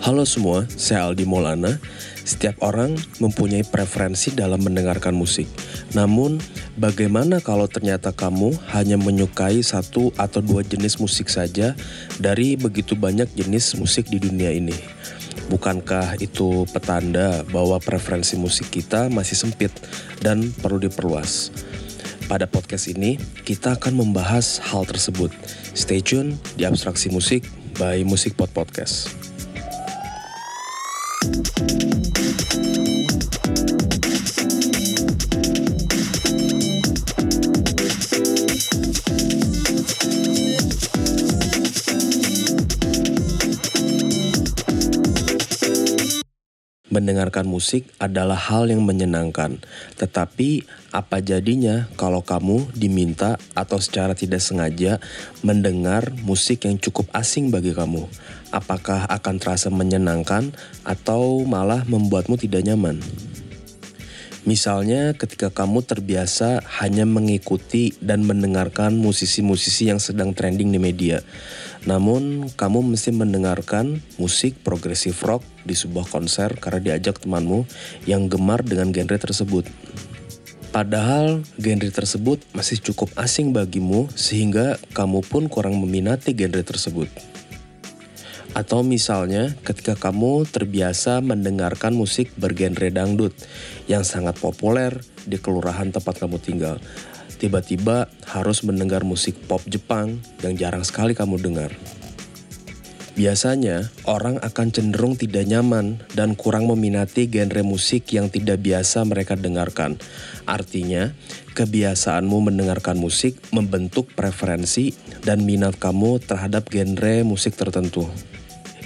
Halo semua, saya Aldi Maulana. Setiap orang mempunyai preferensi dalam mendengarkan musik. Namun, bagaimana kalau ternyata kamu hanya menyukai satu atau dua jenis musik saja dari begitu banyak jenis musik di dunia ini? Bukankah itu petanda bahwa preferensi musik kita masih sempit dan perlu diperluas? Pada podcast ini, kita akan membahas hal tersebut. Stay tune di Abstraksi Musik by Musik Pod Podcast. ピッ! Mendengarkan musik adalah hal yang menyenangkan, tetapi apa jadinya kalau kamu diminta atau secara tidak sengaja mendengar musik yang cukup asing bagi kamu? Apakah akan terasa menyenangkan atau malah membuatmu tidak nyaman? Misalnya ketika kamu terbiasa hanya mengikuti dan mendengarkan musisi-musisi yang sedang trending di media. Namun kamu mesti mendengarkan musik progressive rock di sebuah konser karena diajak temanmu yang gemar dengan genre tersebut. Padahal genre tersebut masih cukup asing bagimu sehingga kamu pun kurang meminati genre tersebut. Atau misalnya ketika kamu terbiasa mendengarkan musik bergenre dangdut yang sangat populer di kelurahan tempat kamu tinggal. Tiba-tiba harus mendengar musik pop Jepang yang jarang sekali kamu dengar. Biasanya, orang akan cenderung tidak nyaman dan kurang meminati genre musik yang tidak biasa mereka dengarkan. Artinya, kebiasaanmu mendengarkan musik membentuk preferensi dan minat kamu terhadap genre musik tertentu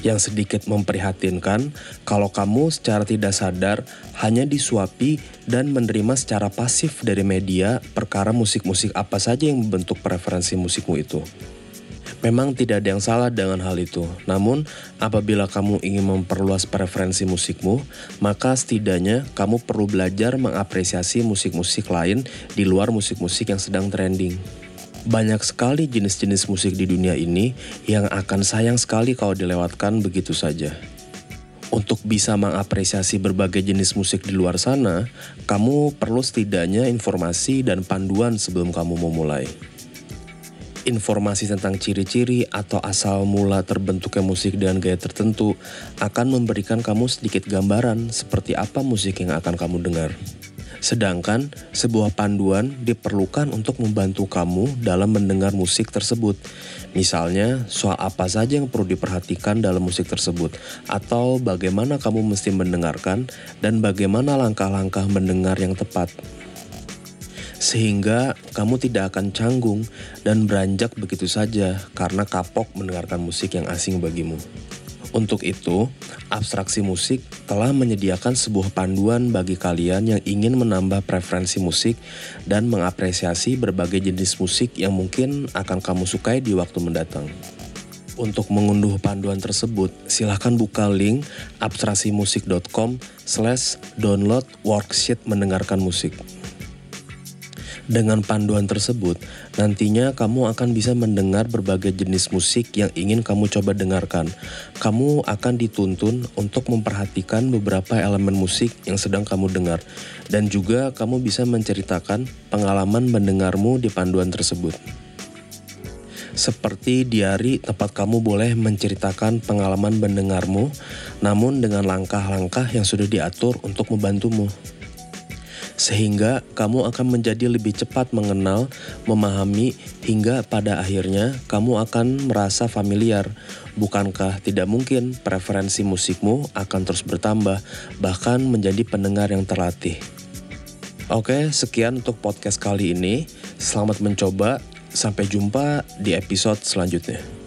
yang sedikit memprihatinkan kalau kamu secara tidak sadar hanya disuapi dan menerima secara pasif dari media perkara musik-musik apa saja yang membentuk preferensi musikmu itu. Memang tidak ada yang salah dengan hal itu. Namun, apabila kamu ingin memperluas preferensi musikmu, maka setidaknya kamu perlu belajar mengapresiasi musik-musik lain di luar musik-musik yang sedang trending. Banyak sekali jenis-jenis musik di dunia ini yang akan sayang sekali kalau dilewatkan begitu saja. Untuk bisa mengapresiasi berbagai jenis musik di luar sana, kamu perlu setidaknya informasi dan panduan sebelum kamu memulai. Informasi tentang ciri-ciri atau asal mula terbentuknya musik dengan gaya tertentu akan memberikan kamu sedikit gambaran seperti apa musik yang akan kamu dengar. Sedangkan sebuah panduan diperlukan untuk membantu kamu dalam mendengar musik tersebut. Misalnya, soal apa saja yang perlu diperhatikan dalam musik tersebut, atau bagaimana kamu mesti mendengarkan, dan bagaimana langkah-langkah mendengar yang tepat. Sehingga kamu tidak akan canggung dan beranjak begitu saja karena kapok mendengarkan musik yang asing bagimu. Untuk itu, abstraksi musik telah menyediakan sebuah panduan bagi kalian yang ingin menambah preferensi musik dan mengapresiasi berbagai jenis musik yang mungkin akan kamu sukai di waktu mendatang. Untuk mengunduh panduan tersebut, silahkan buka link abstraksimusik.com slash download worksheet mendengarkan musik. Dengan panduan tersebut, nantinya kamu akan bisa mendengar berbagai jenis musik yang ingin kamu coba dengarkan. Kamu akan dituntun untuk memperhatikan beberapa elemen musik yang sedang kamu dengar, dan juga kamu bisa menceritakan pengalaman mendengarmu di panduan tersebut. Seperti diari tempat kamu boleh menceritakan pengalaman mendengarmu, namun dengan langkah-langkah yang sudah diatur untuk membantumu sehingga kamu akan menjadi lebih cepat mengenal, memahami, hingga pada akhirnya kamu akan merasa familiar. Bukankah tidak mungkin preferensi musikmu akan terus bertambah, bahkan menjadi pendengar yang terlatih? Oke, sekian untuk podcast kali ini. Selamat mencoba. Sampai jumpa di episode selanjutnya.